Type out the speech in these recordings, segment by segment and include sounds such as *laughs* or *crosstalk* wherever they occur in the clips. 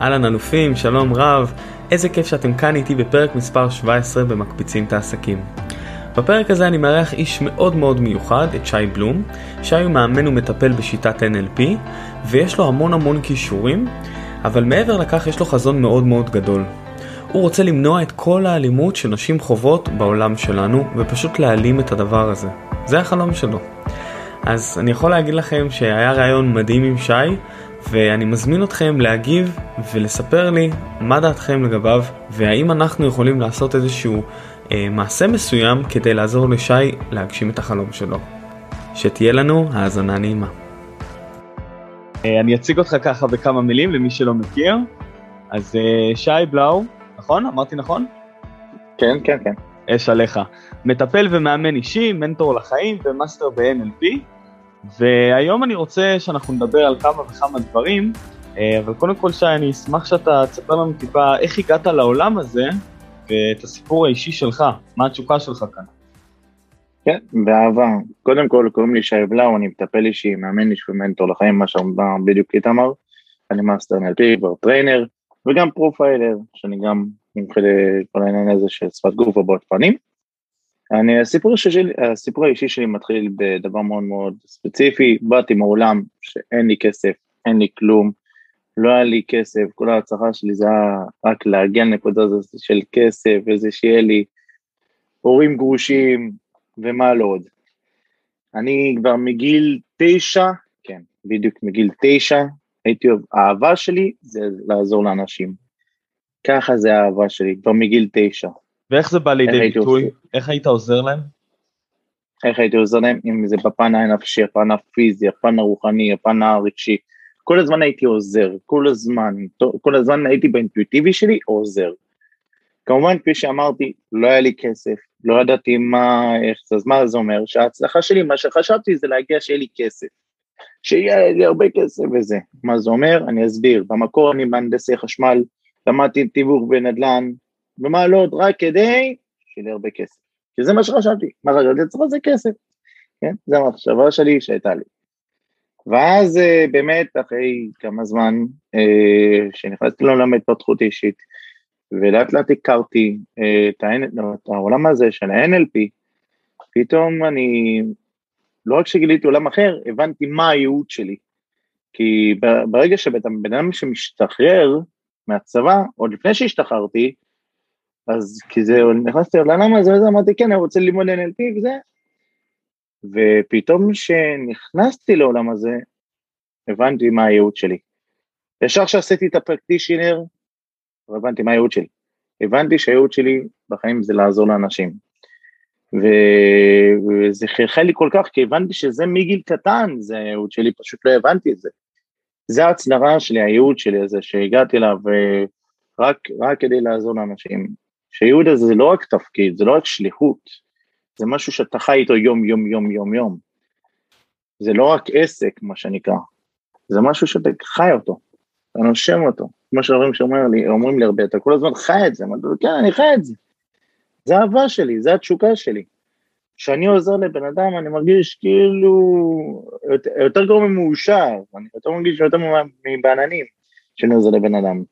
אהלן אלופים, שלום רב, איזה כיף שאתם כאן איתי בפרק מספר 17 במקפיצים את העסקים. בפרק הזה אני מארח איש מאוד מאוד מיוחד, את שי בלום. שי הוא מאמן ומטפל בשיטת NLP, ויש לו המון המון כישורים, אבל מעבר לכך יש לו חזון מאוד מאוד גדול. הוא רוצה למנוע את כל האלימות שנשים חוות בעולם שלנו, ופשוט להעלים את הדבר הזה. זה החלום שלו. אז אני יכול להגיד לכם שהיה רעיון מדהים עם שי, ואני מזמין אתכם להגיב ולספר לי מה דעתכם לגביו, והאם אנחנו יכולים לעשות איזשהו אה, מעשה מסוים כדי לעזור לשי להגשים את החלום שלו. שתהיה לנו האזנה נעימה. אה, אני אציג אותך ככה בכמה מילים למי שלא מכיר. אז אה, שי בלאו, נכון? אמרתי נכון? כן, כן, כן. אש עליך. מטפל ומאמן אישי, מנטור לחיים ומאסטר ב-NLP. והיום אני רוצה שאנחנו נדבר על כמה וכמה דברים, אה, אבל קודם כל שי, אני אשמח שאתה תספר לנו טיפה איך הגעת לעולם הזה, ואת הסיפור האישי שלך, מה התשוקה שלך כאן. כן, באהבה. קודם כל, קוראים לי שי בלאו, אני מטפל אישי, מאמן אישי ומנטור לחיים, מה שאמר בדיוק איתמר. אני מאסטר NLP, כבר trainer, וגם profiler, שאני גם מומחה לכל העניין הזה של שפת גוף והבעות פנים. אני, הסיפור, שלי, הסיפור האישי שלי מתחיל בדבר מאוד מאוד ספציפי, באתי מעולם שאין לי כסף, אין לי כלום, לא היה לי כסף, כל ההצלחה שלי זה היה רק להגיע לנקודה הזאת של כסף, וזה שיהיה לי הורים גרושים, ומה לא עוד. אני כבר מגיל תשע, כן, בדיוק מגיל תשע, הייתי, האהבה שלי זה לעזור לאנשים. ככה זה האהבה שלי, כבר מגיל תשע. ואיך זה בא לידי ביטוי? איך היית עוזר להם? איך הייתי עוזר להם, אם זה בפן הנפשי, הפן הפיזי, הפן הרוחני, הפן הרגשי. כל הזמן הייתי עוזר, כל הזמן, כל הזמן הייתי באינטואיטיבי שלי עוזר. כמובן, כפי שאמרתי, לא היה לי כסף, לא ידעתי מה, איך זה, אז מה זה אומר? שההצלחה שלי, מה שחשבתי זה להגיע שיהיה לי כסף. שיהיה לי הרבה כסף וזה. מה זה אומר? אני אסביר. במקור אני מהנדסי חשמל, למדתי תיווך בנדל"ן, ומה לא, רק כדי שיהיה לי הרבה כסף. כי זה מה שחשבתי, מה חשבתי? צריך לזה כסף. כן? זה המחשבה שלי שהייתה לי. ואז אה, באמת אחרי כמה זמן אה, שנכנסתי לעולם התפתחות אישית ולאט לאט הכרתי אה, את, את העולם הזה של ה-NLP, פתאום אני, לא רק שגיליתי עולם אחר, הבנתי מה הייעוד שלי. כי ברגע שבן אדם שמשתחרר מהצבא, עוד לפני שהשתחררתי, אז כי זה, נכנסתי לעולם הזה וזה, אמרתי כן, אני רוצה ללמוד NLP וזה, ופתאום כשנכנסתי לעולם הזה, הבנתי מה הייעוד שלי. ישר כשעשיתי את הפרקטישינר, הבנתי מה הייעוד שלי. הבנתי שהייעוד שלי בחיים זה לעזור לאנשים. ו... וזה חלחל לי כל כך, כי הבנתי שזה מגיל קטן, זה הייעוד שלי, פשוט לא הבנתי את זה. זה ההצלרה שלי, הייעוד שלי הזה, שהגעתי אליו רק, רק כדי לעזור לאנשים. שהייעוד הזה זה לא רק תפקיד, זה לא רק שליחות, זה משהו שאתה חי איתו יום יום יום יום יום. זה לא רק עסק, מה שנקרא, זה משהו שאתה חי אותו, אתה נושם אותו. כמו שאומרים לי, אומרים לי הרבה, אתה כל הזמן חי את זה, אמרתי לו, כן, אני חי את זה. זה האהבה שלי, זה התשוקה שלי. כשאני עוזר לבן אדם, אני מרגיש כאילו יותר גרוע ממאושר, אני יותר מרגיש יותר מבעננים כשאני עוזר לבן אדם.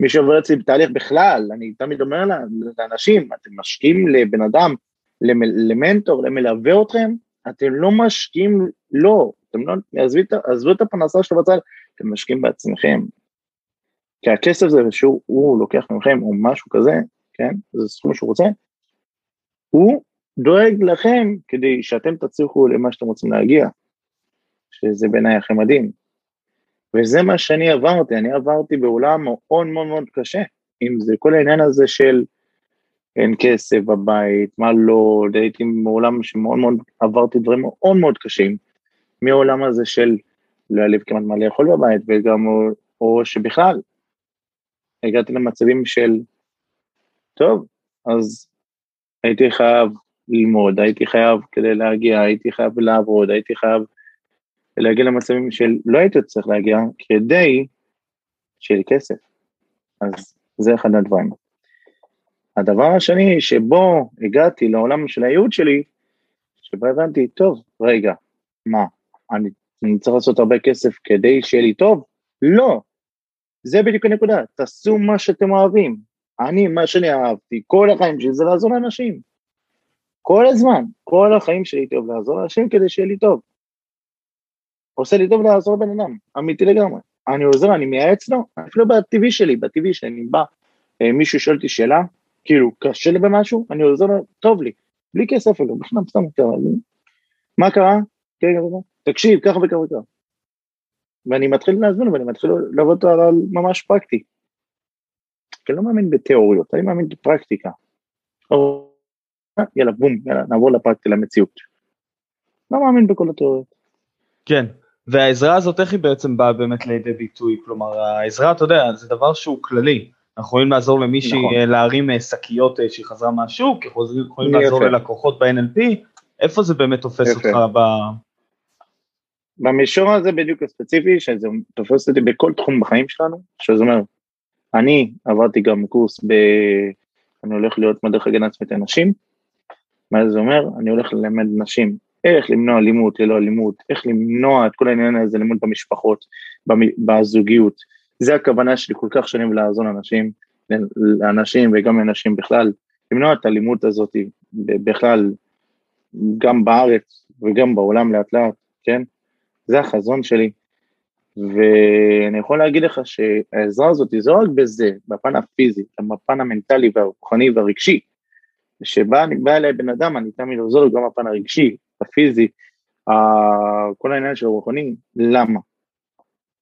מי שעובר אצלי בתהליך בכלל, אני תמיד אומר לאנשים, אתם משקיעים לבן אדם למנטור, למלווה אתכם, אתם לא משקיעים לא, אתם לא, עזבו, את הפרנסה שלו בצד, אתם משקיעים בעצמכם. כי הכסף זה שהוא לוקח מכם או משהו כזה, כן, זה סכום שהוא רוצה, הוא דואג לכם כדי שאתם תצליחו למה שאתם רוצים להגיע, שזה בעיניי הכי מדהים. וזה מה שאני עברתי, אני עברתי בעולם מאוד מאוד מאוד קשה, אם זה כל העניין הזה של אין כסף בבית, מה לא, הייתי מעולם שמאוד מאוד עברתי דברים מאוד מאוד קשים, מהעולם הזה של לא היה כמעט מה לאכול בבית, וגם, או, או שבכלל, הגעתי למצבים של, טוב, אז הייתי חייב ללמוד, הייתי חייב כדי להגיע, הייתי חייב לעבוד, הייתי חייב להגיע למצבים של לא הייתי צריך להגיע כדי שיהיה לי כסף. אז זה אחד הדברים. הדבר השני שבו הגעתי לעולם של הייעוד שלי, שבו הבנתי, טוב, רגע, מה, אני, אני צריך לעשות הרבה כסף כדי שיהיה לי טוב? לא. זה בדיוק הנקודה, תעשו מה שאתם אוהבים. אני, מה שאני אהבתי, כל החיים שלי זה לעזור לאנשים. כל הזמן, כל החיים שלי אוהב לעזור לאנשים כדי שיהיה לי טוב. עושה לי טוב לעזור לבן אדם, אמיתי לגמרי. אני עוזר, אני מייעץ לו, אפילו בטבעי שלי, בטבעי שלי, אני בא, אה, מישהו שואל אותי שאלה, כאילו, קשה לי במשהו, אני עוזר לו, טוב לי, בלי כסף אפילו, בכלל *laughs* סתם יותר, מה קרה? כן, כן, כן. תקשיב, ככה וככה וככה. ואני מתחיל להזמין ואני מתחיל לעבוד על ממש פרקטי. כי אני לא מאמין בתיאוריות, אני מאמין בפרקטיקה. יאללה, בום, יאללה, נעבור לפרקטי, למציאות. לא מאמין בכל התיאוריות. כן, והעזרה הזאת איך היא בעצם באה באמת לידי ביטוי? כלומר, העזרה, אתה יודע, זה דבר שהוא כללי. אנחנו יכולים לעזור למישהי נכון. אה, להרים אה, שקיות אה, שהיא חזרה מהשוק, יכולים לעזור ללקוחות ב-NLP, איפה זה באמת תופס יפה. אותך ב... במישור הזה בדיוק הספציפי, שזה תופס אותי בכל תחום בחיים שלנו, שזה אומר, אני עברתי גם קורס ב... אני הולך להיות מדריך הגנה עצמית לנשים, מה זה אומר? אני הולך ללמד נשים איך למנוע אלימות ללא אלימות, איך למנוע את כל העניין הזה, אלימות במשפחות, בזוגיות. זה הכוונה שלי כל כך שנים לעזור לאנשים, לאנשים וגם לנשים בכלל, למנוע את האלימות הזאת בכלל, גם בארץ וגם בעולם לאט לאט, כן? זה החזון שלי. ואני יכול להגיד לך שהעזרה הזאת היא לא רק בזה, בפן הפיזי, בפן המנטלי והרוחני והרגשי, שבא אליי בן אדם, אני תמיד עוזר לו גם בפן הרגשי, הפיזי, כל העניין של הרוחני, למה?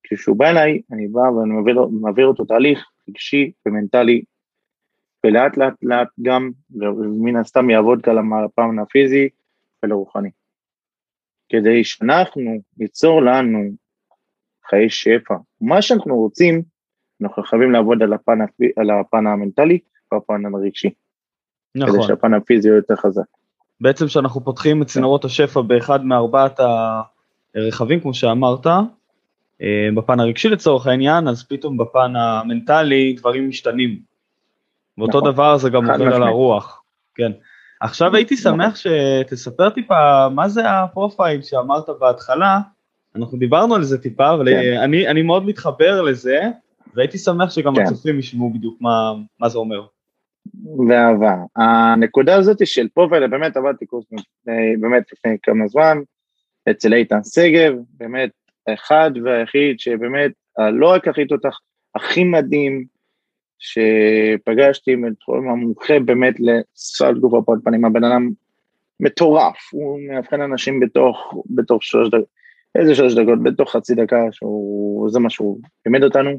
כשהוא בא אליי, אני בא ואני מעביר, מעביר אותו תהליך רגשי ומנטלי, ולאט לאט לאט גם, ומן הסתם יעבוד כאן לפן הפיזי ולרוחני. כדי שאנחנו ניצור לנו חיי שפע. מה שאנחנו רוצים, אנחנו חייבים לעבוד על הפן, על הפן המנטלי והפן הרגשי. נכון. כדי שהפן הפיזי יהיה יותר חזק. בעצם כשאנחנו פותחים את צינורות השפע באחד מארבעת הרכבים, כמו שאמרת, אה, בפן הרגשי לצורך העניין, אז פתאום בפן המנטלי דברים משתנים. ואותו נכון. דבר זה גם עובר על הרוח, כן. עכשיו הייתי נכון. שמח שתספר טיפה מה זה הפרופייל שאמרת בהתחלה, אנחנו דיברנו על זה טיפה, אבל כן. אני, אני מאוד מתחבר לזה, והייתי שמח שגם כן. הצופים ישמעו בדיוק מה, מה זה אומר. ואהבה. הנקודה הזאת של פרופייל, באמת עבדתי קורס אה, באמת לפני כמה זמן, אצל איתן שגב, באמת האחד והיחיד שבאמת, לא רק הכי תותח, הכי מדהים, שפגשתי מתחום המומחה באמת לשפת גוף הפועל פנים, הבן אדם מטורף, הוא מאבחן אנשים בתוך, בתוך שלוש דקות, איזה שלוש דקות, בתוך חצי דקה, שהוא, זה מה שהוא לימד אותנו.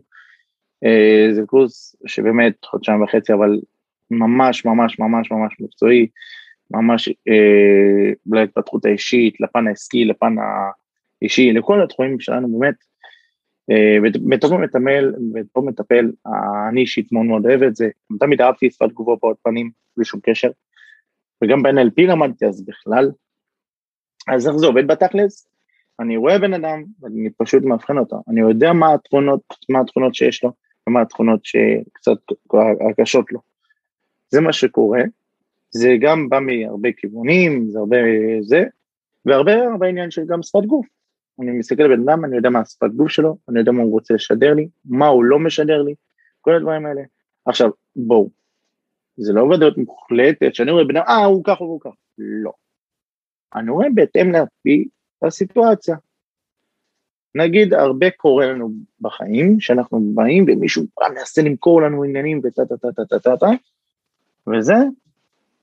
אה, זה קורס שבאמת חודשיים וחצי, אבל ממש ממש ממש ממש מקצועי, ממש אה, להתפתחות האישית, לפן העסקי, לפן האישי, לכל התחומים שלנו באמת. בתור מטפל, בתור מטפל, אני אישית מאוד מאוד אוהב את זה, תמיד אהבתי שפת תגובה בעוד פנים, בלי שום קשר, וגם ב-NLP למדתי אז בכלל, אז איך זה עובד בתכלס? אני רואה בן אדם, ואני פשוט מאבחן אותו, אני יודע מה התכונות, מה התכונות שיש לו, ומה התכונות שקצת הקשות לו. זה מה שקורה, זה גם בא מהרבה כיוונים, זה הרבה זה, והרבה הרבה עניין של גם שפת גוף. אני מסתכל על בן אדם, אני יודע מה השפת גוף שלו, אני יודע מה הוא רוצה לשדר לי, מה הוא לא משדר לי, כל הדברים האלה. עכשיו, בואו, זה לא ודאות מוחלטת, שאני רואה בן אדם, אה, הוא ככה והוא ככה. לא. אני רואה בהתאם לפי הסיטואציה. נגיד, הרבה קורה לנו בחיים, שאנחנו באים ומישהו מנסה למכור לנו עניינים וטה טה טה טה טה טה טה, וזה,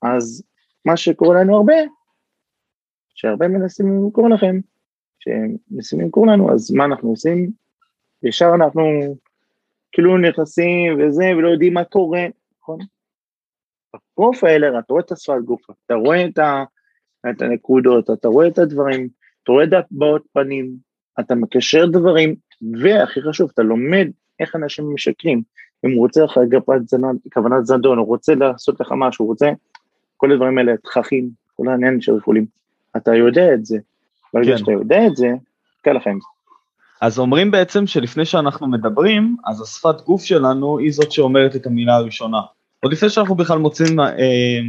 אז מה שקורה לנו הרבה, שהרבה מנסים למכור לכם, שמנסים למכור לנו, אז מה אנחנו עושים? ישר אנחנו כאילו נכנסים וזה, ולא יודעים מה קורה, נכון? בפרופיילר אתה רואה את השפת גוף, אתה רואה את, ה, את הנקודות, אתה רואה את הדברים, אתה רואה את הבעות פנים, אתה מקשר דברים, והכי חשוב, אתה לומד איך אנשים משקרים. אם הוא רוצה לך כוונת זדון, הוא רוצה לעשות לך משהו, הוא רוצה, כל הדברים האלה, תככים, כל העניין של יכולים. אתה יודע את זה, ברגע כן. שאתה יודע את זה, קל זה. אז אומרים בעצם שלפני שאנחנו מדברים, אז השפת גוף שלנו היא זאת שאומרת את המילה הראשונה. עוד לפני שאנחנו בכלל מוצאים אה,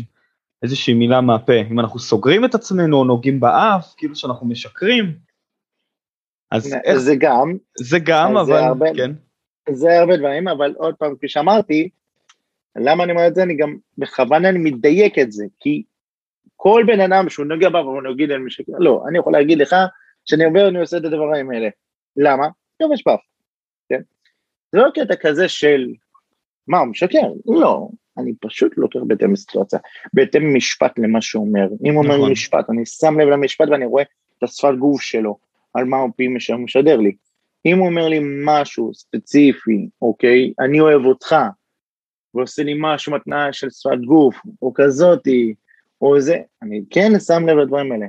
איזושהי מילה מהפה. אם אנחנו סוגרים את עצמנו או נוגעים באף, כאילו שאנחנו משקרים, אז איך... זה גם. זה גם, אבל... זה הרבה, כן. זה הרבה דברים, אבל עוד פעם, כפי שאמרתי, למה אני אומר את זה? אני גם בכוונה אני מדייק את זה, כי כל בן אדם שהוא נוגע בה והוא נגיד על משקר, לא, אני יכול להגיד לך שאני עובר, אני עושה את הדברים האלה. למה? יש פאף, כן? זה לא קטע כזה של, מה, הוא משקר? לא, אני פשוט לוקח בהתאם לסיטואציה, בהתאם משפט למה שהוא אומר. אם הוא אומר נכון. משפט, אני שם לב למשפט ואני רואה את השפת גוף שלו, על מה הוא פי משדר לי. אם הוא אומר לי משהו ספציפי, אוקיי, אני אוהב אותך, ועושה לי משהו מתנאה של שפת גוף, או כזאתי, או זה, אני כן שם לב לדברים האלה.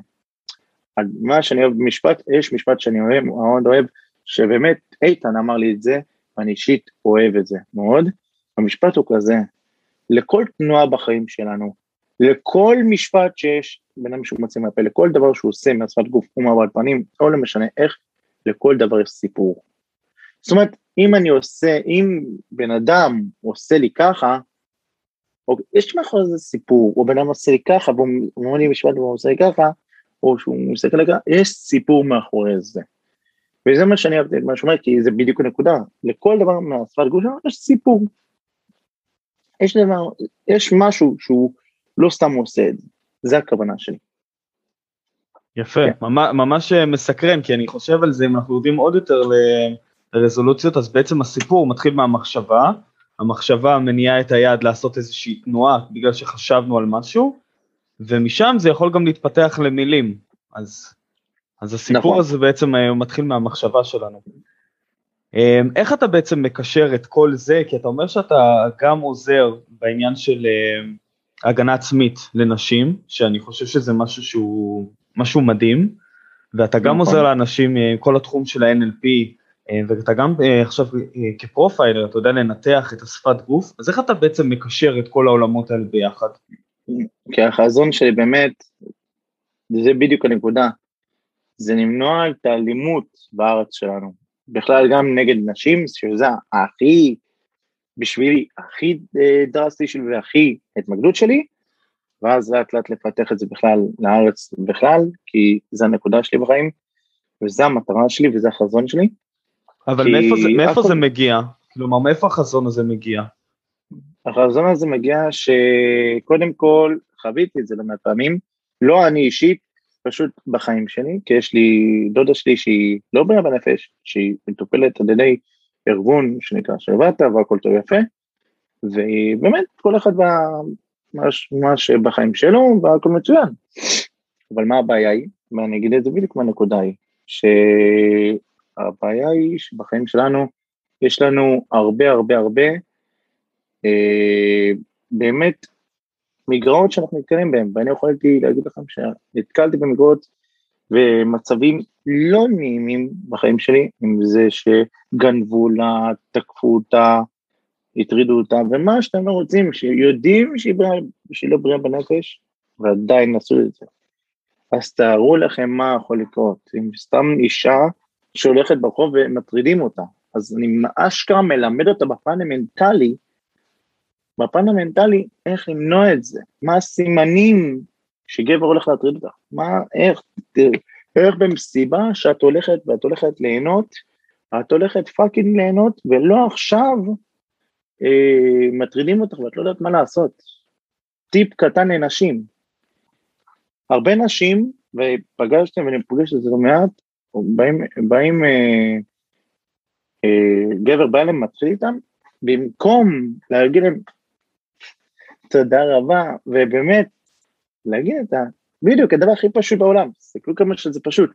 מה שאני אוהב במשפט, יש משפט שאני אוהב, מאוד אוהב, שבאמת איתן אמר לי את זה, ואני אישית אוהב את זה מאוד. המשפט הוא כזה, לכל תנועה בחיים שלנו, לכל משפט שיש בן אדם שהוא מוציא מהפה, לכל דבר שהוא עושה מהשפת גוף מהבעת פנים, לא משנה איך, לכל דבר יש סיפור. זאת אומרת, אם אני עושה, אם בן אדם עושה לי ככה, או, יש מאחורי זה סיפור, או בן אדם עושה לי ככה, והוא אומר לי משפט והוא עושה לי ככה, או שהוא מסתכל ככה, יש סיפור מאחורי זה. וזה מה שאני אוהבתי, מה שאומר, כי זה בדיוק הנקודה. לכל דבר מהשפת גוף שלנו יש סיפור. יש דבר, יש משהו שהוא לא סתם עושה את זה, זה הכוונה שלי. יפה, כן. ממש, אה, מסקרן, כי אני חושב על זה, אם אנחנו יורדים עוד יותר לרזולוציות, אז בעצם הסיפור מתחיל מהמחשבה, המחשבה מניעה את היד לעשות איזושהי תנועה בגלל שחשבנו על משהו, ומשם זה יכול גם להתפתח למילים, אז, אז הסיפור נכון. הזה בעצם אה, מתחיל מהמחשבה שלנו. אה, איך אתה בעצם מקשר את כל זה, כי אתה אומר שאתה גם עוזר בעניין של אה, הגנה עצמית לנשים, שאני חושב שזה משהו שהוא משהו מדהים, ואתה גם נכון. עוזר לאנשים אה, עם כל התחום של ה-NLP, אה, ואתה גם אה, עכשיו אה, כפרופיילר, אתה יודע לנתח את השפת גוף, אז איך אתה בעצם מקשר את כל העולמות האלה ביחד? כי החזון שלי באמת, זה בדיוק הנקודה, זה למנוע את האלימות בארץ שלנו. בכלל גם נגד נשים, שזה הכי, בשבילי, הכי אה, דרסטי שלי והכי התמקדות שלי, ואז לאט לאט לפתח את זה בכלל לארץ בכלל, כי זה הנקודה שלי בחיים, וזה המטרה שלי וזה החזון שלי. אבל כי מאיפה, זה, מאיפה הכל- זה מגיע? כלומר, מאיפה החזון הזה מגיע? החזון הזה מגיע שקודם כל חוויתי את זה לא מעט פעמים, לא אני אישית, פשוט בחיים שלי, כי יש לי דודה שלי שהיא לא בריאה בנפש, שהיא מטופלת על ידי ארגון שנקרא שלוותה והכל טוב יפה, והיא באמת כל אחד מה שבחיים שלו והכל מצוין. אבל מה הבעיה היא? ואני אגיד את זה בדיוק מהנקודה היא, שהבעיה היא שבחיים שלנו יש לנו הרבה הרבה הרבה אה, באמת מגרעות שאנחנו נתקלים בהן, ואני יכולתי להגיד לכם שנתקלתי במגרעות ומצבים לא נעימים בחיים שלי, אם זה שגנבו לה, תקפו אותה, הטרידו אותה, ומה שאתם לא רוצים, שיודעים שהיא, בריאה, שהיא לא בריאה בנפש, ועדיין עשו את זה. אז תארו לכם מה יכול לקרות, אם סתם אישה שהולכת ברחוב ומטרידים אותה, אז אני אשכרה מלמד אותה בפן המנטלי, בפן המנטלי, איך למנוע את זה, מה הסימנים שגבר הולך להטריד אותך, מה, איך, איך במסיבה שאת הולכת ואת הולכת ליהנות, את הולכת fucking ליהנות, ולא עכשיו מטרידים אותך ואת לא יודעת מה לעשות. טיפ קטן לנשים, הרבה נשים, ופגשתם ואני פוגש את זה לא מעט, באים, באים אה, אה, גבר בא אליהם, מתחיל איתם, במקום להגיד להם תודה רבה, ובאמת, להגיד את ה... בדיוק, הדבר הכי פשוט בעולם, תסתכלו כמה שזה פשוט.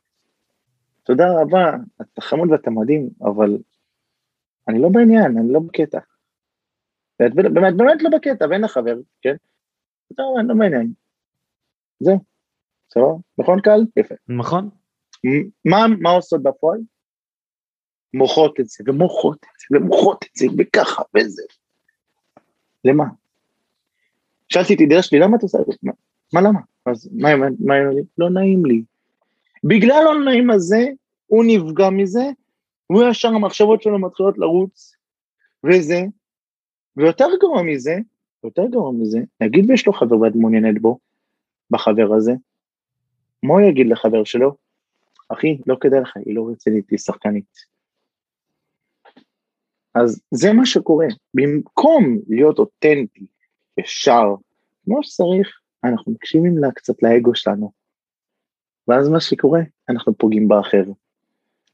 תודה רבה, אתה חמוד ואתה מדהים, אבל אני לא בעניין, אני לא בקטע. באמת, באמת לא בקטע, ואין לה חבר, כן? אני לא בעניין. זהו, סבבה? נכון קל? יפה. נכון? מה, מה עושות בפועל? מוחות את זה, ומוחות את זה, ומוחות את זה, וככה, וזה. למה? שאלתי את ידיעה שלי, למה את עושה את זה? מה, מה למה? אז מה היא אומרת? מה היא אומרת? לא נעים לי. בגלל לא נעים הזה, הוא נפגע מזה, והוא ישר המחשבות שלו מתחילות לרוץ, וזה, ויותר גרוע מזה, יותר גרוע מזה, נגיד ויש לו חבר ואת מעוניינת בו, בחבר הזה, מה הוא יגיד לחבר שלו? אחי, לא כדאי לך, היא לא רצינית, היא שחקנית. אז זה מה שקורה. במקום להיות אותנטי, ישר, כמו שצריך, אנחנו מקשיבים לה קצת לאגו שלנו. ואז מה שקורה, אנחנו פוגעים באחר.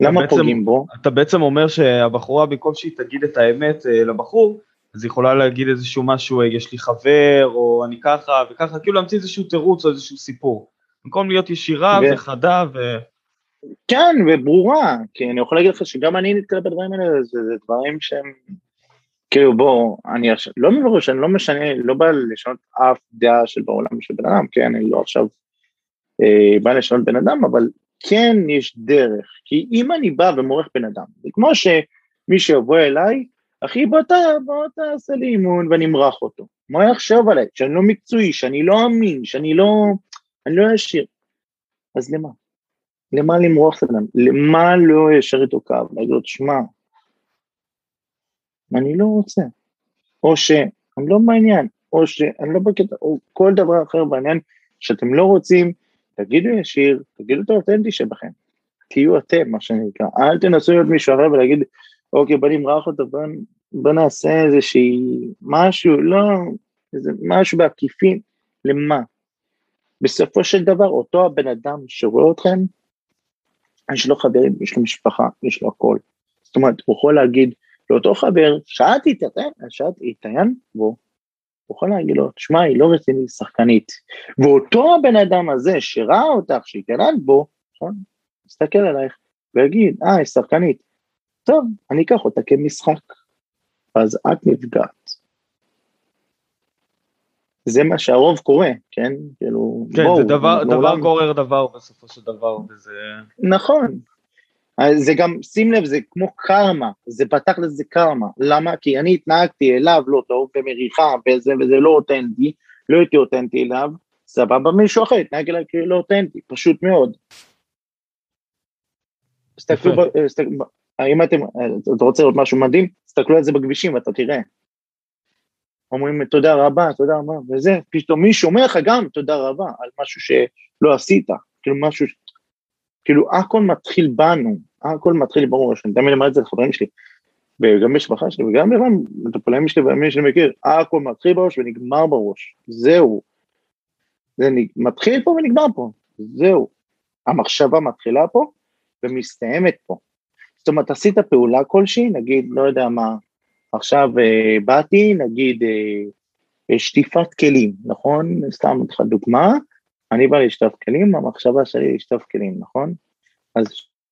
למה בעצם, פוגעים בו? אתה בעצם אומר שהבחורה, במקום שהיא תגיד את האמת אה, לבחור, אז היא יכולה להגיד איזשהו משהו, אה, יש לי חבר, או אני ככה וככה, כאילו להמציא איזשהו תירוץ או איזשהו סיפור. במקום להיות ישירה ו- וחדה ו... כן, וברורה, כי אני יכול להגיד לך שגם אני נתקל בדברים האלה, זה, זה דברים שהם, כאילו בוא, אני עכשיו, לא מברור שאני לא משנה, לא בא לשנות אף דעה של בעולם של בן אדם, כן, אני לא עכשיו אה, בא לשנות בן אדם, אבל כן יש דרך, כי אם אני בא ומורך בן אדם, זה כמו שמי שיבוא אליי, אחי בוא, ת, בוא תעשה לי אימון ואני אמרח אותו, מה הוא יחשוב עליי, שאני לא מקצועי, שאני לא אמין, שאני לא, אני לא ישיר, אז למה? למה למרוח את האדם? למה לא ישר איתו קו? להגיד לו, תשמע, אני לא רוצה. או שאני לא בעניין, או שאני לא בקטע, או כל דבר אחר בעניין שאתם לא רוצים, תגידו ישיר, תגידו את האותנטי שבכם. תהיו אתם, מה שנקרא. אל תנסו להיות מישהו אחר ולהגיד, אוקיי, בוא נמרח אותו, בוא, בוא נעשה איזושהי משהו, לא, איזה משהו בעקיפין, למה? בסופו של דבר, אותו הבן אדם שרואה אתכם, יש לו חברים, יש לו משפחה, יש לו הכל. זאת אומרת, הוא יכול להגיד לאותו חבר, שאלתי את את התיין, והוא יכול להגיד לו, תשמע, היא לא רצינית, שחקנית. ואותו הבן אדם הזה שראה אותך, שהתעניינת בו, נכון, מסתכל עלייך ויגיד, אה, היא שחקנית. טוב, אני אקח אותה כמשחק. אז את נפגעת. זה מה שהרוב קורה, כן? כאילו, כן, בואו, זה דבר, דבר בעולם- גורר דבר בסופו של דבר, וזה... נכון. זה גם, שים לב, זה כמו קרמה, זה בתכל'ס זה קרמה. למה? כי אני התנהגתי אליו לא טוב, במריחה, וזה וזה לא אותנטי, לא הייתי אותנטי אליו, סבבה, מישהו אחר התנהג אליי כאילו לא אותנטי, פשוט מאוד. תסתכלו, אם אתם, אה, אתה רוצה לראות משהו מדהים, תסתכלו על זה בכבישים ואתה תראה. אומרים תודה רבה, תודה רבה, וזה, פתאום מישהו אומר לך גם תודה רבה על משהו שלא עשית, כאילו משהו, כאילו הכל מתחיל בנו, הכל מתחיל ברור, אני תמיד אומר את זה לחברים שלי, וגם במשפחה שלי, וגם לבן, מטופלים שלי ומי שאני מכיר, הכל מתחיל בראש ונגמר בראש, זהו. זה נג... מתחיל פה ונגמר פה, זהו. המחשבה מתחילה פה ומסתיימת פה. זאת אומרת, עשית פעולה כלשהי, נגיד, לא יודע מה, עכשיו אה, באתי, נגיד, אה, אה, שטיפת כלים, נכון? סתם לך דוגמה, אני בא לשטוף כלים, המחשבה שלי לשטוף כלים, נכון? אז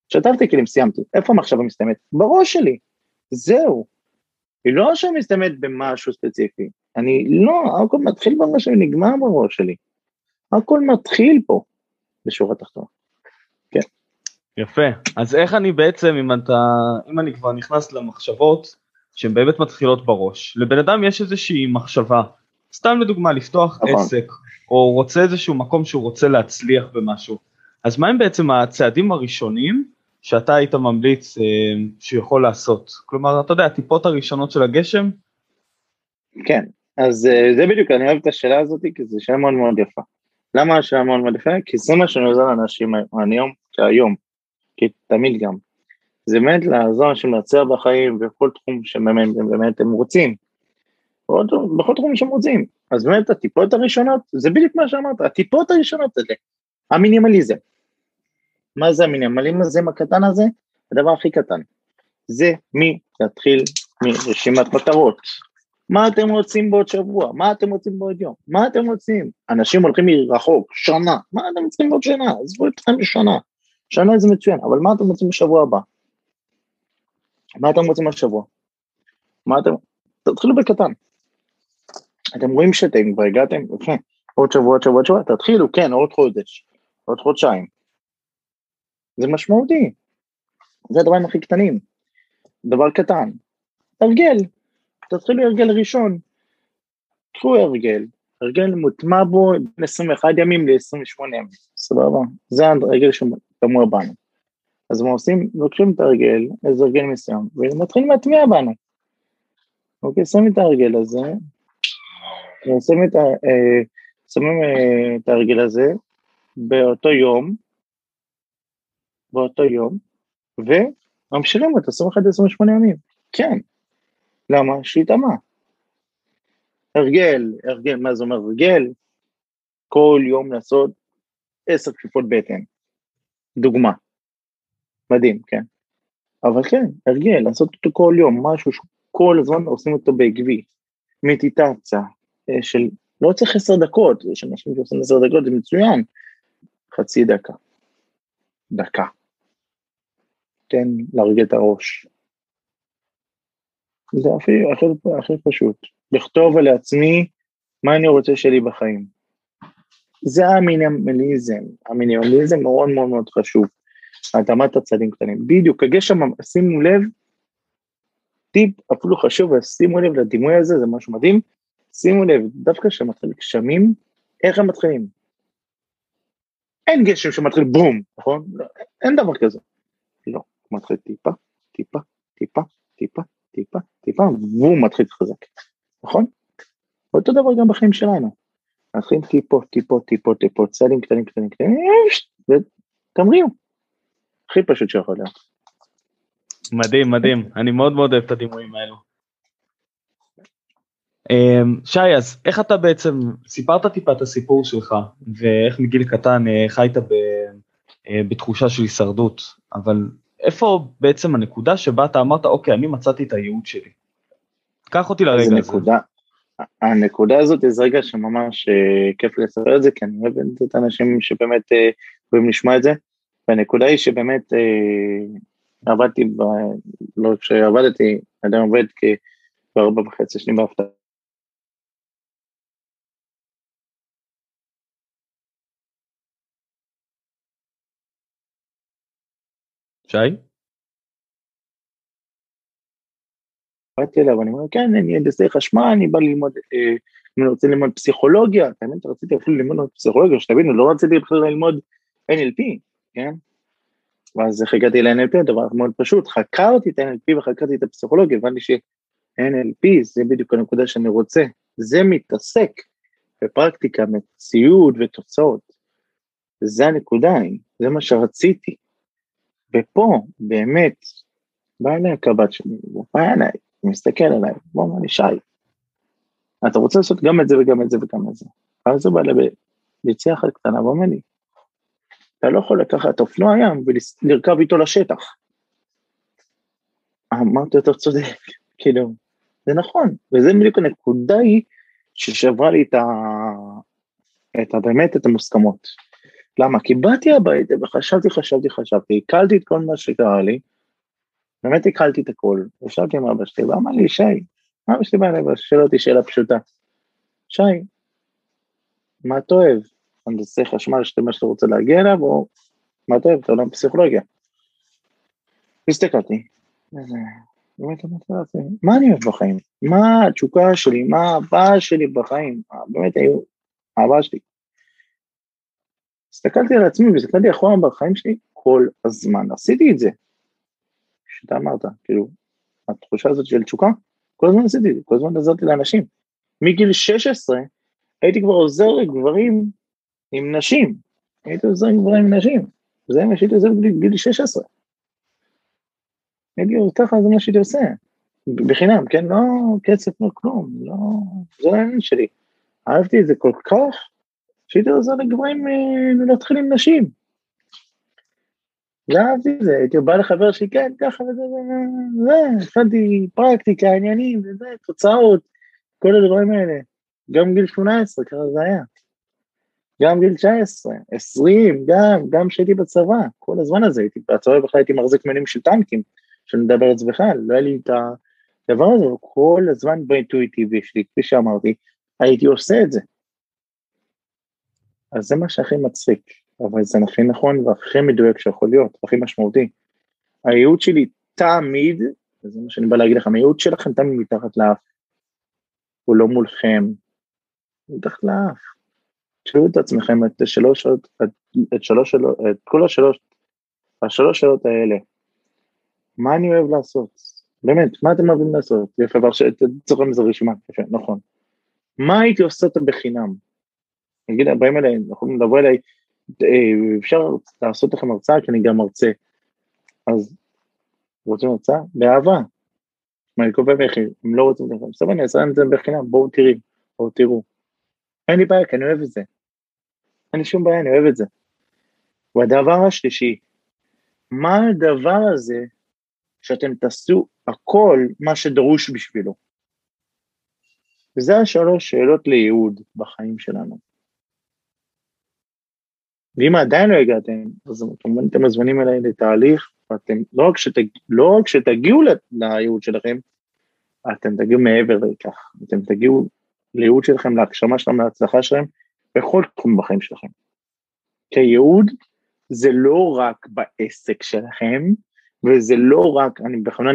שטפתי כלים, סיימתי. איפה המחשבה מסתיימת? בראש שלי. זהו. היא לא עכשיו מסתיימת במשהו ספציפי. אני לא, הכל מתחיל בראש שלי, נגמר בראש שלי. הכל מתחיל פה, בשורה התחתונה. יפה. אז איך אני בעצם, אם אתה, אם אני כבר נכנס למחשבות שהן באמת מתחילות בראש, לבן אדם יש איזושהי מחשבה, סתם לדוגמה לפתוח נכון. עסק, או רוצה איזשהו מקום שהוא רוצה להצליח במשהו, אז מה הם בעצם הצעדים הראשונים שאתה היית ממליץ אה, שהוא יכול לעשות? כלומר, אתה יודע, הטיפות הראשונות של הגשם, כן, אז אה, זה בדיוק, אני אוהב את השאלה הזאת, כי זו שאלה מאוד מאוד יפה. למה השאלה מאוד מאוד יפה? כי זה מה שאני עוזר לאנשים היום, היום, כי תמיד גם. זה באמת לעזור לאנשים להצליח בחיים בכל תחום שבאמת באמת הם רוצים. בכל תחום שהם רוצים. אז באמת הטיפות הראשונות, זה בדיוק מה שאמרת, הטיפות הראשונות האלה, המינימליזם. מה זה המינימליזם הקטן הזה? הדבר הכי קטן. זה מי להתחיל מרשימת מטרות. מה אתם רוצים בעוד שבוע? מה אתם רוצים בעוד יום? מה אתם רוצים? אנשים הולכים מרחוק, שנה, מה אתם צריכים בעוד שנה? עזבו אתכם בשנה. שנה זה מצוין, אבל מה אתם רוצים בשבוע הבא? מה אתם רוצים השבוע? מה אתם... תתחילו בקטן. אתם רואים שאתם כבר הגעתם, יפה, עוד שבוע, עוד שבוע, עוד שבוע, תתחילו, כן, עוד חודש, עוד חודשיים. זה משמעותי. זה הדברים הכי קטנים. דבר קטן. הרגל. תתחילו הרגל ראשון. קחו הרגל. הרגל מוטמע בו בין 21 ימים ל-28 ימים. סבבה? זה הרגל שתמוה בנו. אז מה עושים? לוקחים את הרגל, איזה הרגל מסוים, ומתחילים להטמיע בנו. אוקיי, שמים את הרגל הזה, ושמים את, ה, אה, שמים אה, את הרגל הזה באותו יום, באותו יום, וממשיכים אותו 21-28 ימים. כן, למה? שהתאמה. הרגל, הרגל, מה זה אומר הרגל? כל יום לעשות עשר כפיפות בטן. דוגמה. מדהים, כן. אבל כן, הרגל, לעשות אותו כל יום, משהו שכל הזמן עושים אותו בעקבי. מדיטציה, אה, של, לא צריך עשר דקות, יש אנשים שעושים עשר דקות, זה מצוין. חצי דקה. דקה. תן להרגיע את הראש. זה הכי, הכי, הכי פשוט. לכתוב לעצמי מה אני רוצה שלי בחיים. זה המינימליזם, המינימליזם מאוד מאוד מאוד חשוב. התאמת הצעדים קטנים. בדיוק, הגשם, שימו לב, טיפ אפילו חשוב, שימו לב לדימוי הזה, זה משהו מדהים. שימו לב, דווקא כשמתחיל גשמים, איך הם מתחילים? אין גשם שמתחיל בום, נכון? לא, אין דבר כזה. לא, מתחיל טיפה, טיפה, טיפה, טיפה, טיפה, טיפה, והוא מתחיל חזק, נכון? אותו דבר גם בחיים שלנו. נתחיל טיפות, טיפות, טיפות, טיפות, צעדים קטנים, קטנים, קטנים, ותמריאו. הכי פשוט שיכול להיות. מדהים, מדהים. אני מאוד מאוד אוהב את הדימויים האלו. אמ, שי, אז איך אתה בעצם, סיפרת טיפה את הסיפור שלך, ואיך מגיל קטן אה, חיית ב, אה, בתחושה של הישרדות, אבל איפה בעצם הנקודה שבה אתה אמרת, אוקיי, אני מצאתי את הייעוד שלי. קח אותי לרגע הזה. נקודה, הנקודה הזאת זה רגע שממש אה, כיף לספר את זה, כי אני אוהב את האנשים שבאמת אה, אוהבים לשמוע את זה, והנקודה היא שבאמת אה, עבדתי, ב, לא שעבדתי, עדיין עובד כארבע וחצי שנים בהפתעה. שי? באתי אליו, אני אומר, כן, אני הנדסאי חשמל, אני בא ללמוד, אה, אני רוצה ללמוד פסיכולוגיה, האמת רציתי אפילו ללמוד פסיכולוגיה, שתבינו, לא רציתי בכלל ללמוד NLP, כן? ואז איך הגעתי ל-NLP, דבר מאוד פשוט, חקרתי את ה-NLP וחקרתי את הפסיכולוגיה, הבנתי ש-NLP זה בדיוק הנקודה שאני רוצה, זה מתעסק בפרקטיקה, מציאות ותוצאות. זה הנקודה, זה מה שרציתי. ופה, באמת, בא אליי הקב"ט שלי, הוא בא אליי, מסתכל עליי, הוא אומר לי, שי, אתה רוצה לעשות גם את זה וגם את זה וגם את זה. ואז הוא בא אליי ביציאה אחת קטנה ואומר לי, אתה לא יכול לקחת אופנוע ים ולרכב איתו לשטח. אמרתי, אתה צודק, *laughs* כאילו, זה נכון, וזה בדיוק הנקודה היא ששברה לי את ה... את ה... באמת את המוסכמות. למה? כי באתי הביתה וחשבתי, חשבתי, חשבתי, הקלתי את כל מה שקרה לי, באמת הקלתי את הכל, ישבתי עם אבא שלי ואמר לי, שי, אבא שלי בא אליי ושאל אותי שאלה פשוטה, שי, מה אתה אוהב? הנדסי חשמל שאתה מה שאתה רוצה להגיע אליו, או מה אתה אוהב? אתה עולם פסיכולוגיה. הסתכלתי, באמת אמרתי לעצמי, מה אני אוהב בחיים? מה התשוקה שלי? מה הבעיה שלי בחיים? באמת היו, האהבה שלי. הסתכלתי על עצמי והסתכלתי אחורה בחיים שלי כל הזמן, עשיתי את זה. שאתה אמרת, כאילו, התחושה הזאת של תשוקה, כל הזמן עשיתי כל הזמן עזרתי לאנשים. מגיל 16 הייתי כבר עוזר לגברים עם נשים, הייתי עוזר עם גברים עם נשים, זה מה שהייתי עוזר בגיל 16. הייתי עוזר ככה, זה מה שהייתי עושה, בחינם, כן, לא כסף, לא כלום, לא, זה לא העניין שלי. אהבתי את זה כל כך, שהייתי עוזר לגברים אה, להתחיל עם נשים. לא אהבתי את זה, הייתי בא לחבר שלי, כן, ככה וזה, זה, התחלתי פרקטיקה, עניינים, וזה, תוצאות, כל הדברים האלה. גם גיל 18, ככה זה היה. גם גיל 19, 20, גם, גם כשהייתי בצבא, כל הזמן הזה הייתי, בצבא בכלל הייתי מחזיק מנים של טנקים, שנדבר על זה בכלל, לא היה לי את הדבר הזה, כל הזמן באינטואיטיבי שלי, כפי שאמרתי, הייתי עושה את זה. אז זה מה שהכי מצחיק, אבל זה הכי נכון והכי מדויק שיכול להיות, הכי משמעותי. הייעוד שלי תמיד, וזה מה שאני בא להגיד לכם, הייעוד שלכם תמיד מתחת לאף, הוא לא מולכם, מתחת לאף. תשאלו את עצמכם את שלוש את, את שלוש את כל השלוש, השלוש שאלות האלה. מה אני אוהב לעשות? באמת, מה אתם אוהבים לעשות? יפה, צריך לזה רשימה, יפה, נכון. מה הייתי עושה אותו בחינם? נגיד, באים אליי, יכולים לבוא אליי, אפשר לעשות לכם הרצאה, כי אני גם מרצה. אז רוצים הרצאה? באהבה. אני קובע מחיר, הם לא רוצים זה, בסדר, אני אעשה את זה בחינם, בואו תראי, בואו תראו. אין לי בעיה, כי אני אוהב את זה. אין לי שום בעיה, אני אוהב את זה. והדבר השלישי, מה הדבר הזה שאתם תעשו הכל מה שדרוש בשבילו? וזה השלוש שאלות לייעוד בחיים שלנו. ואם עדיין לא הגעתם, אז כמובן אתם מזמינים אליי לתהליך, ואתם, לא רק, שתג, לא רק שתגיעו לייעוד שלכם, אתם תגיעו מעבר לכך, אתם תגיעו לייעוד שלכם, להגשמה שלכם, להצלחה שלכם, בכל תחום בחיים שלכם. כי ייעוד זה לא רק בעסק שלכם, וזה לא רק, אני בכוונה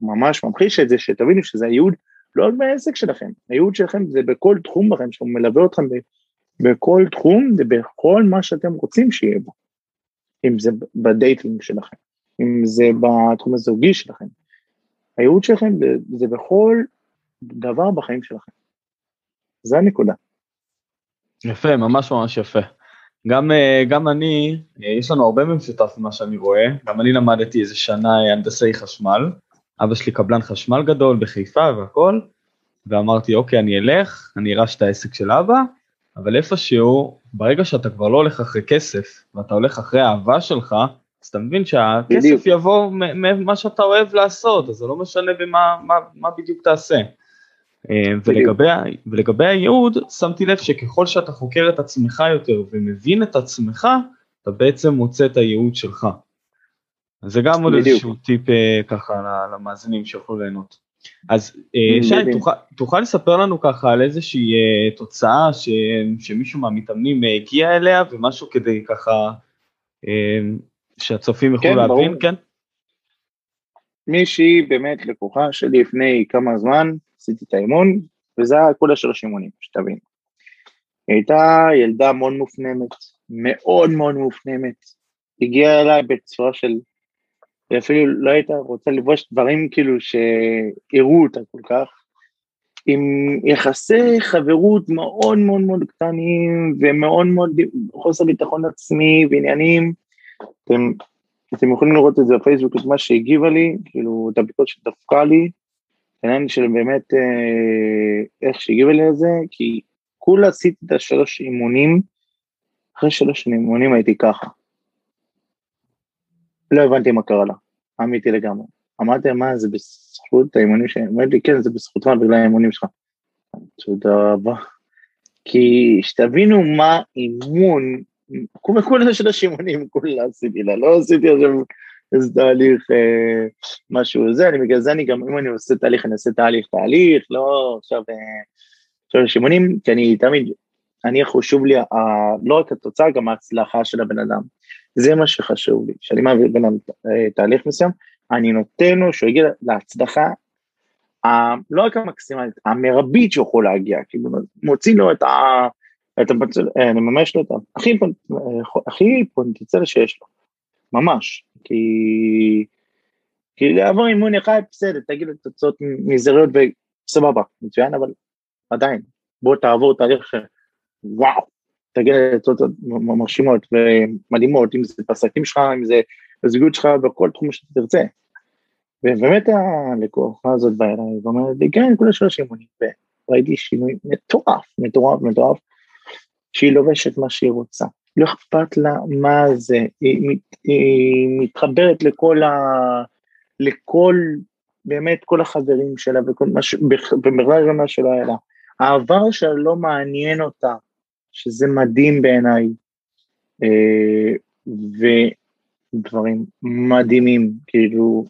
ממש ממחיש את זה, שתבינו שזה הייעוד לא רק בעסק שלכם, הייעוד שלכם זה בכל תחום בחיים שהוא מלווה אתכם בכל תחום ובכל מה שאתם רוצים שיהיה בו. אם זה בדייטינג שלכם, אם זה בתחום הזוגי שלכם. הייעוד שלכם זה בכל דבר בחיים שלכם. זה הנקודה. יפה, ממש ממש יפה. גם, אה, גם אני, אה, יש לנו הרבה במשותף ממה שאני רואה, גם אני למדתי איזה שנה הנדסי חשמל, אבא שלי קבלן חשמל גדול בחיפה והכל, ואמרתי אוקיי אני אלך, אני ארש את העסק של אבא, אבל איפשהו, ברגע שאתה כבר לא הולך אחרי כסף, ואתה הולך אחרי האהבה שלך, אז אתה מבין שהכסף בדיוק. יבוא ממה שאתה אוהב לעשות, אז זה לא משנה במה מה, מה בדיוק תעשה. אה, ולגבי, ולגבי הייעוד, שמתי לב שככל שאתה חוקר את עצמך יותר ומבין את עצמך, אתה בעצם מוצא את הייעוד שלך. אז זה גם עוד איזשהו טיפ אה, ככה למאזינים שיוכלו ליהנות. אז אה, שי, תוכל, תוכל לספר לנו ככה על איזושהי תוצאה ש, שמישהו מהמתאמנים הגיע אליה ומשהו כדי ככה שהצופים יוכלו כן, להבין, ברור. כן? מישהי באמת לקוחה שלי לפני כמה זמן, עשיתי את האימון, וזה היה כל השלוש אימונים, שתבין. היא הייתה ילדה מאוד מופנמת, מאוד מאוד מופנמת. הגיעה אליי בצורה של, היא אפילו לא הייתה רוצה לבוש דברים כאילו שהראו אותה כל כך, עם יחסי חברות מאוד מאוד מאוד קטנים ומאוד מאוד חוסר ביטחון עצמי ועניינים. אתם, אתם יכולים לראות את זה בפייסבוק, את מה שהגיבה לי, כאילו את הבדיקות שדפקה לי, העניין של באמת אה, איך שהגיבה לי לזה, כי כולה עשיתי את השלוש אימונים, אחרי שלוש אימונים הייתי ככה. לא הבנתי מה קרה לה, אמיתי לגמרי. אמרתי מה זה בזכות האימונים שלי, אמרתי לי כן זה בזכותך בגלל האימונים שלך. תודה רבה. כי שתבינו מה אימון, כולה שלוש אימונים כולה עשיתי לה, לא עשיתי עכשיו איזה תהליך, אה, משהו זה, אני בגלל זה אני גם, אם אני עושה תהליך, אני עושה תהליך, תהליך, לא עכשיו, אה, עכשיו שימונים, כי אני תמיד, אני חשוב לי, ה, לא רק התוצאה, גם ההצלחה של הבן אדם. זה מה שחשוב לי, כשאני מעביר אדם אה, תהליך מסוים, אני נותן לו שהוא יגיע להצלחה, לא רק המקסימלית, המרבית שהוא יכול להגיע, כאילו מוציא לו את ה... את הפוטנציאל, אני ממש לא יודע, הכי, הכי פוטנציאל שיש לו, ממש, כי, כי לעבור אימון אחד בסדר, תגיד תוצאות מזעריות וסבבה, מצוין, אבל עדיין, בוא תעבור תהליך וואו, תגיד לתוצאות מרשימות ומדהימות, אם זה בעסקים שלך, אם זה בזוגיות שלך, בכל תחום שאתה תרצה. ובאמת הלקוחה הזאת באה אליי ואומרת לי, כן, כולה שלוש אימונים, וראיתי שינוי מטורף, מטורף, מטורף, שהיא לובשת מה שהיא רוצה, לא אכפת לה מה זה, היא, היא מתחברת לכל ה... לכל, באמת כל החברים שלה וכל מה ש... במרכז מה שלא היה לה. העבר שלה לא מעניין אותה, שזה מדהים בעיניי, אה, ודברים מדהימים, כאילו,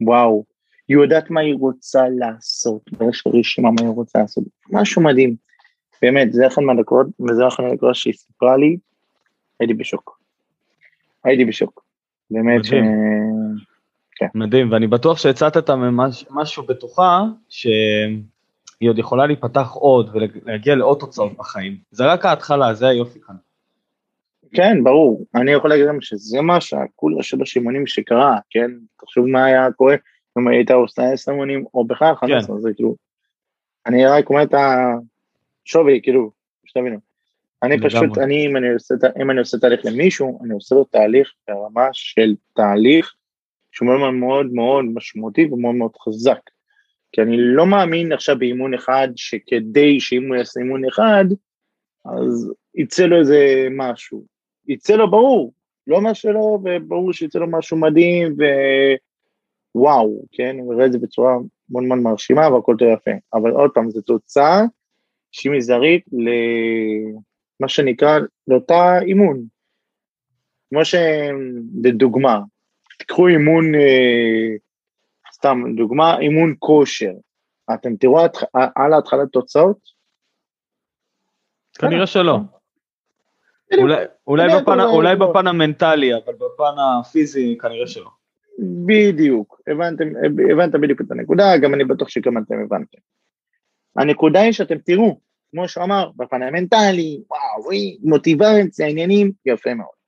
וואו, היא יודעת מה היא רוצה לעשות, ויש לה רשימה מה היא רוצה לעשות, משהו מדהים. באמת, זה אחד מהדקות, וזה אחד מהדקות שהיא סיפרה לי, הייתי בשוק. הייתי בשוק. באמת ש... כן. מדהים, ואני בטוח שהצעת ממש, משהו בתוכה, שהיא עוד יכולה להיפתח עוד ולהגיע לעוד תוצאות בחיים. זה רק ההתחלה, זה היופי כאן. כן, ברור. אני יכול להגיד לכם שזה מה שהכולה של השימונים שקרה, כן? תחשוב מה היה קורה אם היית עושה עשר אימונים, או בכלל 15, כן. זה כאילו... אני רק אומר את השווי, כאילו, שתבינו. אני פשוט, אני אם, אני עושה, אם אני עושה תהליך למישהו, אני עושה לו תהליך ברמה של תהליך שהוא מאוד מאוד מאוד משמעותי ומאוד מאוד חזק. כי אני לא מאמין עכשיו באימון אחד, שכדי שאם הוא יעשה אימון אחד, אז יצא לו איזה משהו. יצא לו ברור, לא מה שלא, וברור שיצא לו משהו מדהים, ווואו, כן, הוא יראה את זה בצורה מאוד מאוד מרשימה והכל יותר יפה. אבל עוד פעם, זו תוצאה שהיא מזערית למה שנקרא, לאותה אימון. כמו שלדוגמה, תיקחו אימון, אה, סתם דוגמה, אימון כושר. אתם תראו על ההתחלת תוצאות? כנראה שלא. אולי בפן המנטלי, אבל בפן הפיזי כנראה שלא. בדיוק, הבנתם, הבנת בדיוק את הנקודה, גם אני בטוח שגם אתם הבנתם. הנקודה היא שאתם תראו, כמו שהוא אמר, בפן המנטלי, וואו, מוטיבציה, עניינים, יפה מאוד.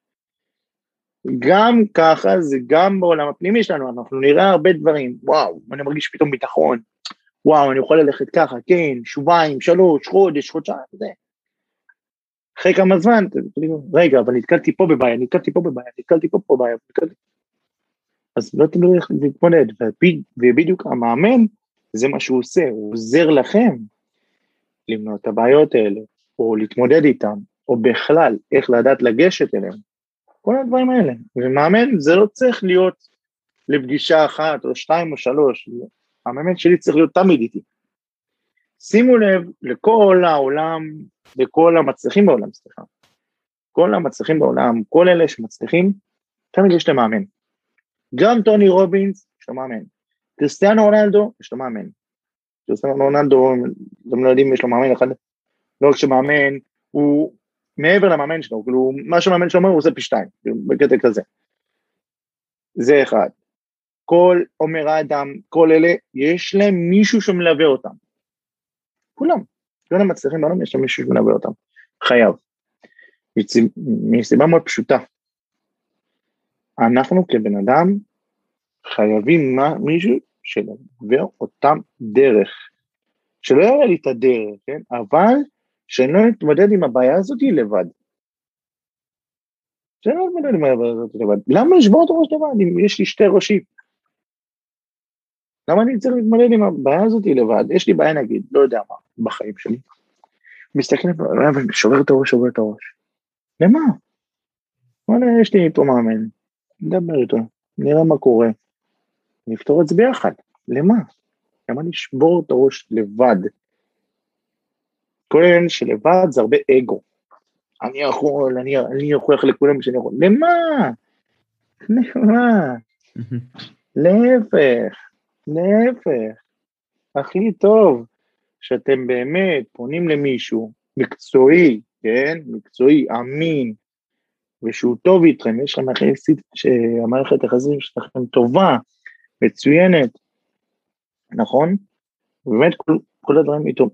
גם ככה זה גם בעולם הפנימי שלנו, אנחנו נראה הרבה דברים, וואו, אני מרגיש פתאום ביטחון, וואו, אני יכול ללכת ככה, כן, שבועיים, שלוש, חודש, חודשיים, זה. אחרי כמה זמן, רגע, אבל נתקלתי פה בבעיה, נתקלתי פה בבעיה, נתקלתי פה בבעיה, נתקלתי... אז לא תלוי איך להתמודד, ובדיוק המאמן, זה מה שהוא עושה, הוא עוזר לכם למנוע את הבעיות האלה, או להתמודד איתן, או בכלל, איך לדעת לגשת אליהם. כל הדברים האלה. ומאמן זה לא צריך להיות לפגישה אחת או שתיים או שלוש, המאמן שלי צריך להיות תמיד איתי. שימו לב לכל העולם, לכל המצליחים בעולם, סליחה. כל המצליחים בעולם, כל אלה שמצליחים, תמיד יש להם מאמן. גם טוני רובינס, יש לו מאמן. קריסטיאנו רונלדו, יש לו מאמן. קריסטיאנו רונלדו, אתם לא יודעים, יש לו מאמן אחד, לא רק שמאמן, הוא מעבר למאמן שלו, כאילו, מה שהמאמן שלו אומר הוא עושה פי שתיים, כאילו, בקטע כזה. זה אחד. כל עומר אדם, כל אלה, יש להם מישהו שמלווה אותם. כולם. כולם מצליחים בעולם, יש להם מישהו שמלווה אותם. חייב. מסיבה מאוד פשוטה. אנחנו כבן אדם חייבים מה, מישהו שלעבר אותם דרך. שלא יראה לי את הדרך, כן? אבל שאני לא אתמודד עם הבעיה הזאת לבד. שאני לא אתמודד עם הבעיה הזאת לבד. למה לשבור את הראש לבד אם יש לי שתי ראשים? למה אני צריך להתמודד עם הבעיה הזאת לבד? יש לי בעיה נגיד, לא יודע מה, בחיים שלי. מסתכל עליו ושובר את הראש, שובר את הראש. למה? וואלה, יש לי פה מאמן, נדבר איתו, נראה מה קורה, נפתור את זה ביחד. למה? למה לשבור את הראש לבד? העניין שלבד זה הרבה אגו. אני יכול, אני, אני אוכיח לכולם שאני יכול. למה? למה? להפך, להפך. הכי טוב שאתם באמת פונים למישהו מקצועי, כן? מקצועי, אמין, ושהוא טוב איתכם, יש לכם יחסית, שהמערכת היחסים שלכם טובה, מצוינת, נכון? באמת כל, כל הדברים איתו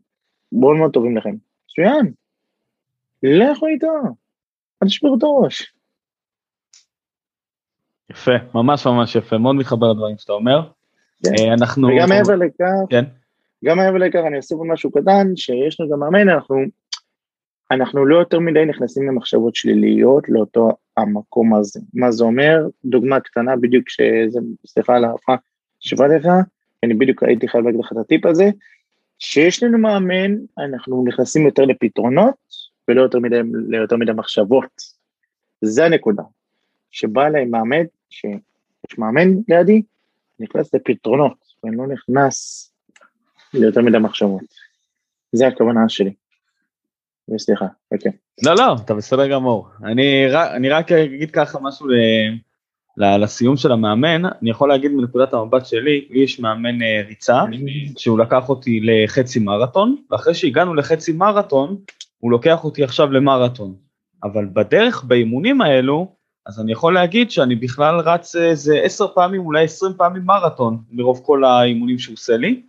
מאוד מאוד טובים לכם. מצוין. לכו איתו, אל תשברו את הראש. יפה, ממש ממש יפה, מאוד מתחבר לדברים שאתה אומר. כן. אה, אנחנו... וגם מעבר לכך, כן. גם מעבר לכך אני אוסיף משהו קטן, שיש לנו גם מאמן, אנחנו, אנחנו לא יותר מדי נכנסים למחשבות שליליות לאותו המקום הזה. מה זה אומר? דוגמה קטנה בדיוק שזה, סליחה על ההפרעה שבא לך, אני בדיוק הייתי חייב להגיד לך את הטיפ הזה, כשיש לנו מאמן, אנחנו נכנסים יותר לפתרונות ולא יותר מדי, ליותר מדי מחשבות. זה הנקודה. שבא אליי מאמן, שיש מאמן לידי, נכנס לפתרונות, ואני לא נכנס ליותר מדי מחשבות. זה הכוונה שלי. סליחה, אוקיי. לא, לא, אתה בסדר גמור. אני, אני רק אגיד ככה משהו ל... לסיום של המאמן, אני יכול להגיד מנקודת המבט שלי, לי יש מאמן אה, ריצה, שהוא לקח אותי לחצי מרתון, ואחרי שהגענו לחצי מרתון, הוא לוקח אותי עכשיו למרתון. אבל בדרך, באימונים האלו, אז אני יכול להגיד שאני בכלל רץ איזה עשר פעמים, אולי עשרים פעמים מרתון, מרוב כל האימונים שהוא עושה לי.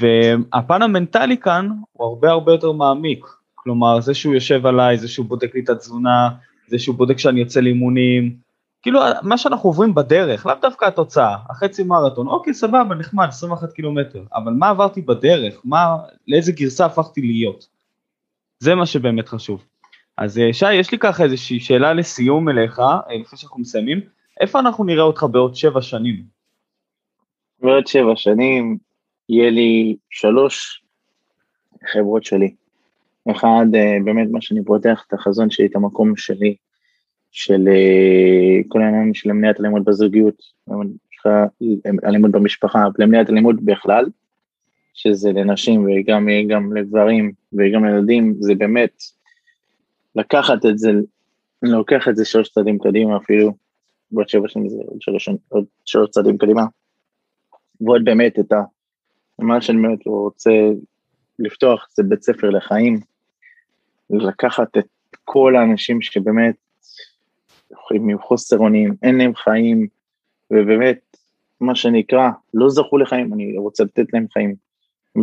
והפן המנטלי כאן הוא הרבה הרבה יותר מעמיק. כלומר, זה שהוא יושב עליי, זה שהוא בודק לי את התזונה, זה שהוא בודק שאני יוצא לאימונים, כאילו מה שאנחנו עוברים בדרך, לאו דווקא התוצאה, החצי מרתון, אוקיי סבבה נחמד 21 קילומטר, אבל מה עברתי בדרך, מה, לאיזה גרסה הפכתי להיות, זה מה שבאמת חשוב. אז אה, שי יש לי ככה איזושהי שאלה לסיום אליך, אה, לפני שאנחנו מסיימים, איפה אנחנו נראה אותך בעוד שבע שנים? בעוד שבע שנים, יהיה לי שלוש חברות שלי. אחד, אה, באמת מה שאני פותח את החזון שלי, את המקום שלי, של אה, כל העניין של מניעת אלימות בזוגיות, אלימות במשפחה, למניעת אלימות בכלל, שזה לנשים וגם גם לגברים וגם לילדים, זה באמת לקחת את זה, לוקח את זה שלוש צעדים קדימה אפילו, בעוד שבע שנים זה עוד שלוש, עוד שלוש צעדים קדימה, ועוד באמת את ה... מה שאני באמת רוצה לפתוח זה בית ספר לחיים, לקחת את כל האנשים שבאמת עם חוסר אונים, אין להם חיים, ובאמת, מה שנקרא, לא זכו לחיים, אני רוצה לתת להם חיים.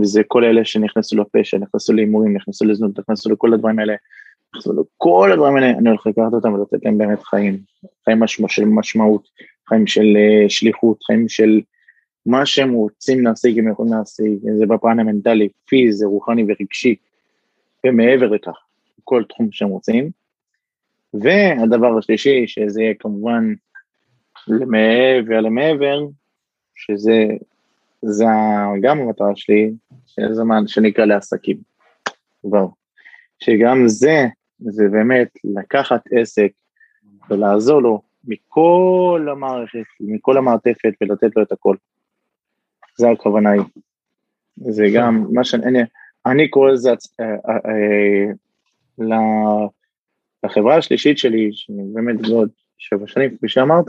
וזה כל אלה שנכנסו לפשע, נכנסו להימורים, נכנסו לזנות, נכנסו לכל הדברים האלה, נכנסו לכל הדברים האלה, אני הולך לקחת אותם ולתת להם באמת חיים, חיים משמע, של משמעות, חיים של uh, שליחות, חיים של מה שהם רוצים להשיג, הם יכולים להשיג, זה בפן המנטלי, פיזי, רוחני ורגשי, ומעבר לכך, כל תחום שהם רוצים. והדבר השלישי, שזה יהיה כמובן למעבר למעבר, שזה זה גם המטרה שלי, שזה מה שנקרא לעסקים. כבר. שגם זה, זה באמת לקחת עסק ולעזור לו מכל המערכת, מכל המעטפת ולתת לו את הכל. זה הכוונה היא. זה גם מה שאני, אני קורא לזה, אה, אה, אה, לחברה השלישית שלי, שבאמת בעוד שבע שנים, כפי שאמרת,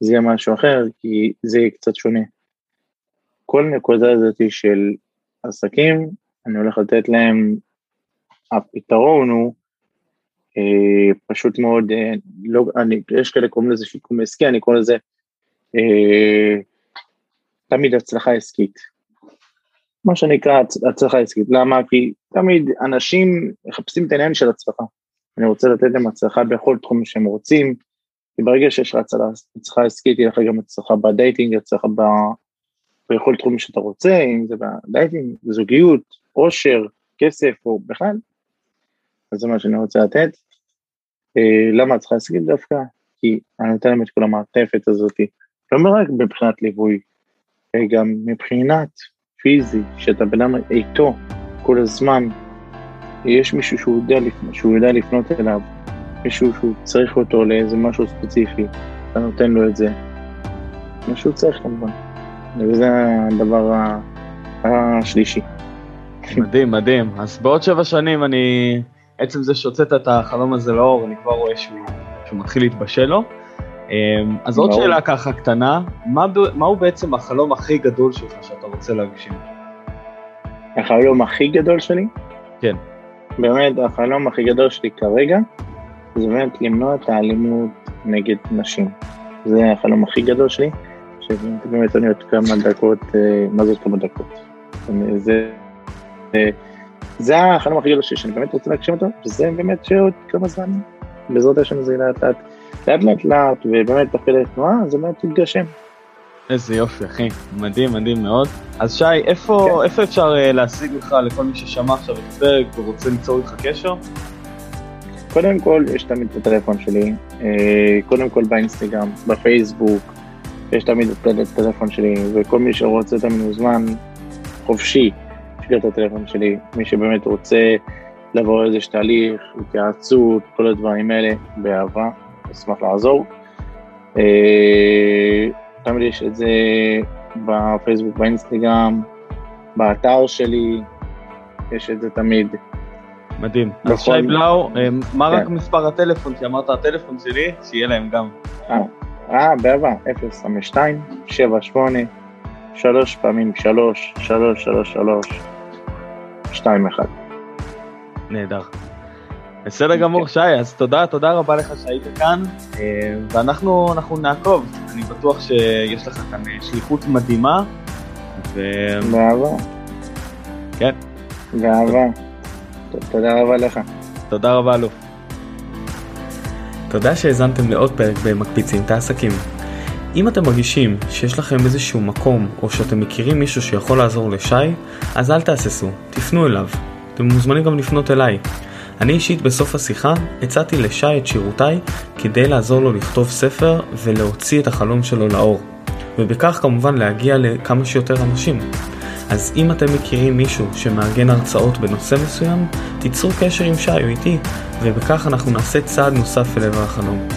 זה יהיה משהו אחר, כי זה יהיה קצת שונה. כל נקודה הזאת של עסקים, אני הולך לתת להם, הפתרון הוא אה, פשוט מאוד, אה, לא, אני, יש כאלה קוראים לזה שיקום עסקי, אני קורא לזה אה, תמיד הצלחה עסקית. מה שנקרא הצלחה עסקית. למה? כי תמיד אנשים מחפשים את העניין של הצלחה. אני רוצה לתת להם הצלחה בכל תחום שהם רוצים, כי ברגע שיש לך הצלחה עסקית, תהיה לך גם הצלחה בדייטינג, הצלחה ב... בכל תחום שאתה רוצה, אם זה בדייטינג, זוגיות, עושר, כסף או בכלל, אז זה מה שאני רוצה לתת. אה, למה את צריכה להסכים דווקא? כי אני נותן להם את כל המעטפת הזאת, לא רק מבחינת ליווי, גם מבחינת פיזי, שאתה בן אדם איתו כל הזמן, יש מישהו שהוא יודע, שהוא יודע לפנות אליו, מישהו שהוא צריך אותו לאיזה משהו ספציפי, אתה נותן לו את זה, מה שהוא צריך כמובן. וזה הדבר השלישי. מדהים, מדהים. אז בעוד שבע שנים אני, עצם זה שהוצאת את החלום הזה לאור, אני כבר רואה שהוא, שהוא מתחיל להתבשל לו. אמ, אז עוד שאלה ככה קטנה, מה, מהו בעצם החלום הכי גדול שלך שאתה רוצה להגשים? החלום הכי גדול שלי? כן. באמת, החלום הכי גדול שלי כרגע, זה באמת למנוע את האלימות נגד נשים. זה החלום הכי גדול שלי. שבאמת אני עוד כמה דקות, אה, מה זה עוד כמה דקות? זה, אה, זה החלום הכי גדול שאני באמת רוצה להגשים אותו, וזה באמת שעוד כמה זמן, בעזרת השם זה לאט, לאט לאט לאט, ובאמת תוך כדי תנועה, זה באמת יתגשם. איזה יופי אחי, מדהים מדהים מאוד. אז שי, איפה, כן. איפה אפשר uh, להשיג לך לכל מי ששמע עכשיו את הפרק ורוצה ליצור איתך קשר? קודם כל, יש תמיד את הטלפון שלי, קודם כל באינסטגרם, בפייסבוק, יש תמיד את הטלפון שלי, וכל מי שרוצה תמיד מוזמן, חופשי, יש לי את הטלפון שלי. מי שבאמת רוצה לעבור איזה תהליך, התייעצות, כל הדברים האלה, באהבה, אשמח לעזור. תמיד יש את זה בפייסבוק, באינסטגרם, באתר שלי, יש את זה תמיד. מדהים. אז שי בלאו, אה, מה רק כן. מספר הטלפון? כי אמרת הטלפון שלי, שיהיה להם גם. אה, באהבה, 052, 78, שלוש פעמים שלוש, שלוש, שלוש, שלוש, שתיים, אחד. נהדר. בסדר גמור, שי, אז תודה, תודה רבה לך שהיית כאן, אה, ואנחנו נעקוב, אני בטוח שיש לך כאן אה, שליחות מדהימה. ו... באהבה. כן. באהבה. תודה רבה לך. תודה רבה, אלוף. תודה שהאזנתם לעוד פרק במקפיצים את העסקים. אם אתם מרגישים שיש לכם איזשהו מקום או שאתם מכירים מישהו שיכול לעזור לשי, אז אל תהססו, תפנו אליו. אתם מוזמנים גם לפנות אליי. אני אישית בסוף השיחה הצעתי לשי את שירותיי כדי לעזור לו לכתוב ספר ולהוציא את החלום שלו לאור. ובכך כמובן להגיע לכמה שיותר אנשים. אז אם אתם מכירים מישהו שמארגן הרצאות בנושא מסוים, תיצרו קשר עם שי או איתי, ובכך אנחנו נעשה צעד נוסף אל עבר החלום.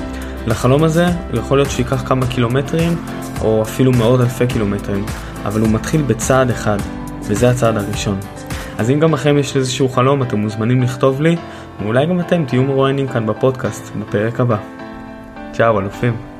לחלום הזה, יכול להיות שייקח כמה קילומטרים, או אפילו מאות אלפי קילומטרים, אבל הוא מתחיל בצעד אחד, וזה הצעד הראשון. אז אם גם לכם יש איזשהו חלום, אתם מוזמנים לכתוב לי, ואולי גם אתם תהיו מרואיינים כאן בפודקאסט, בפרק הבא. צ'או אלופים.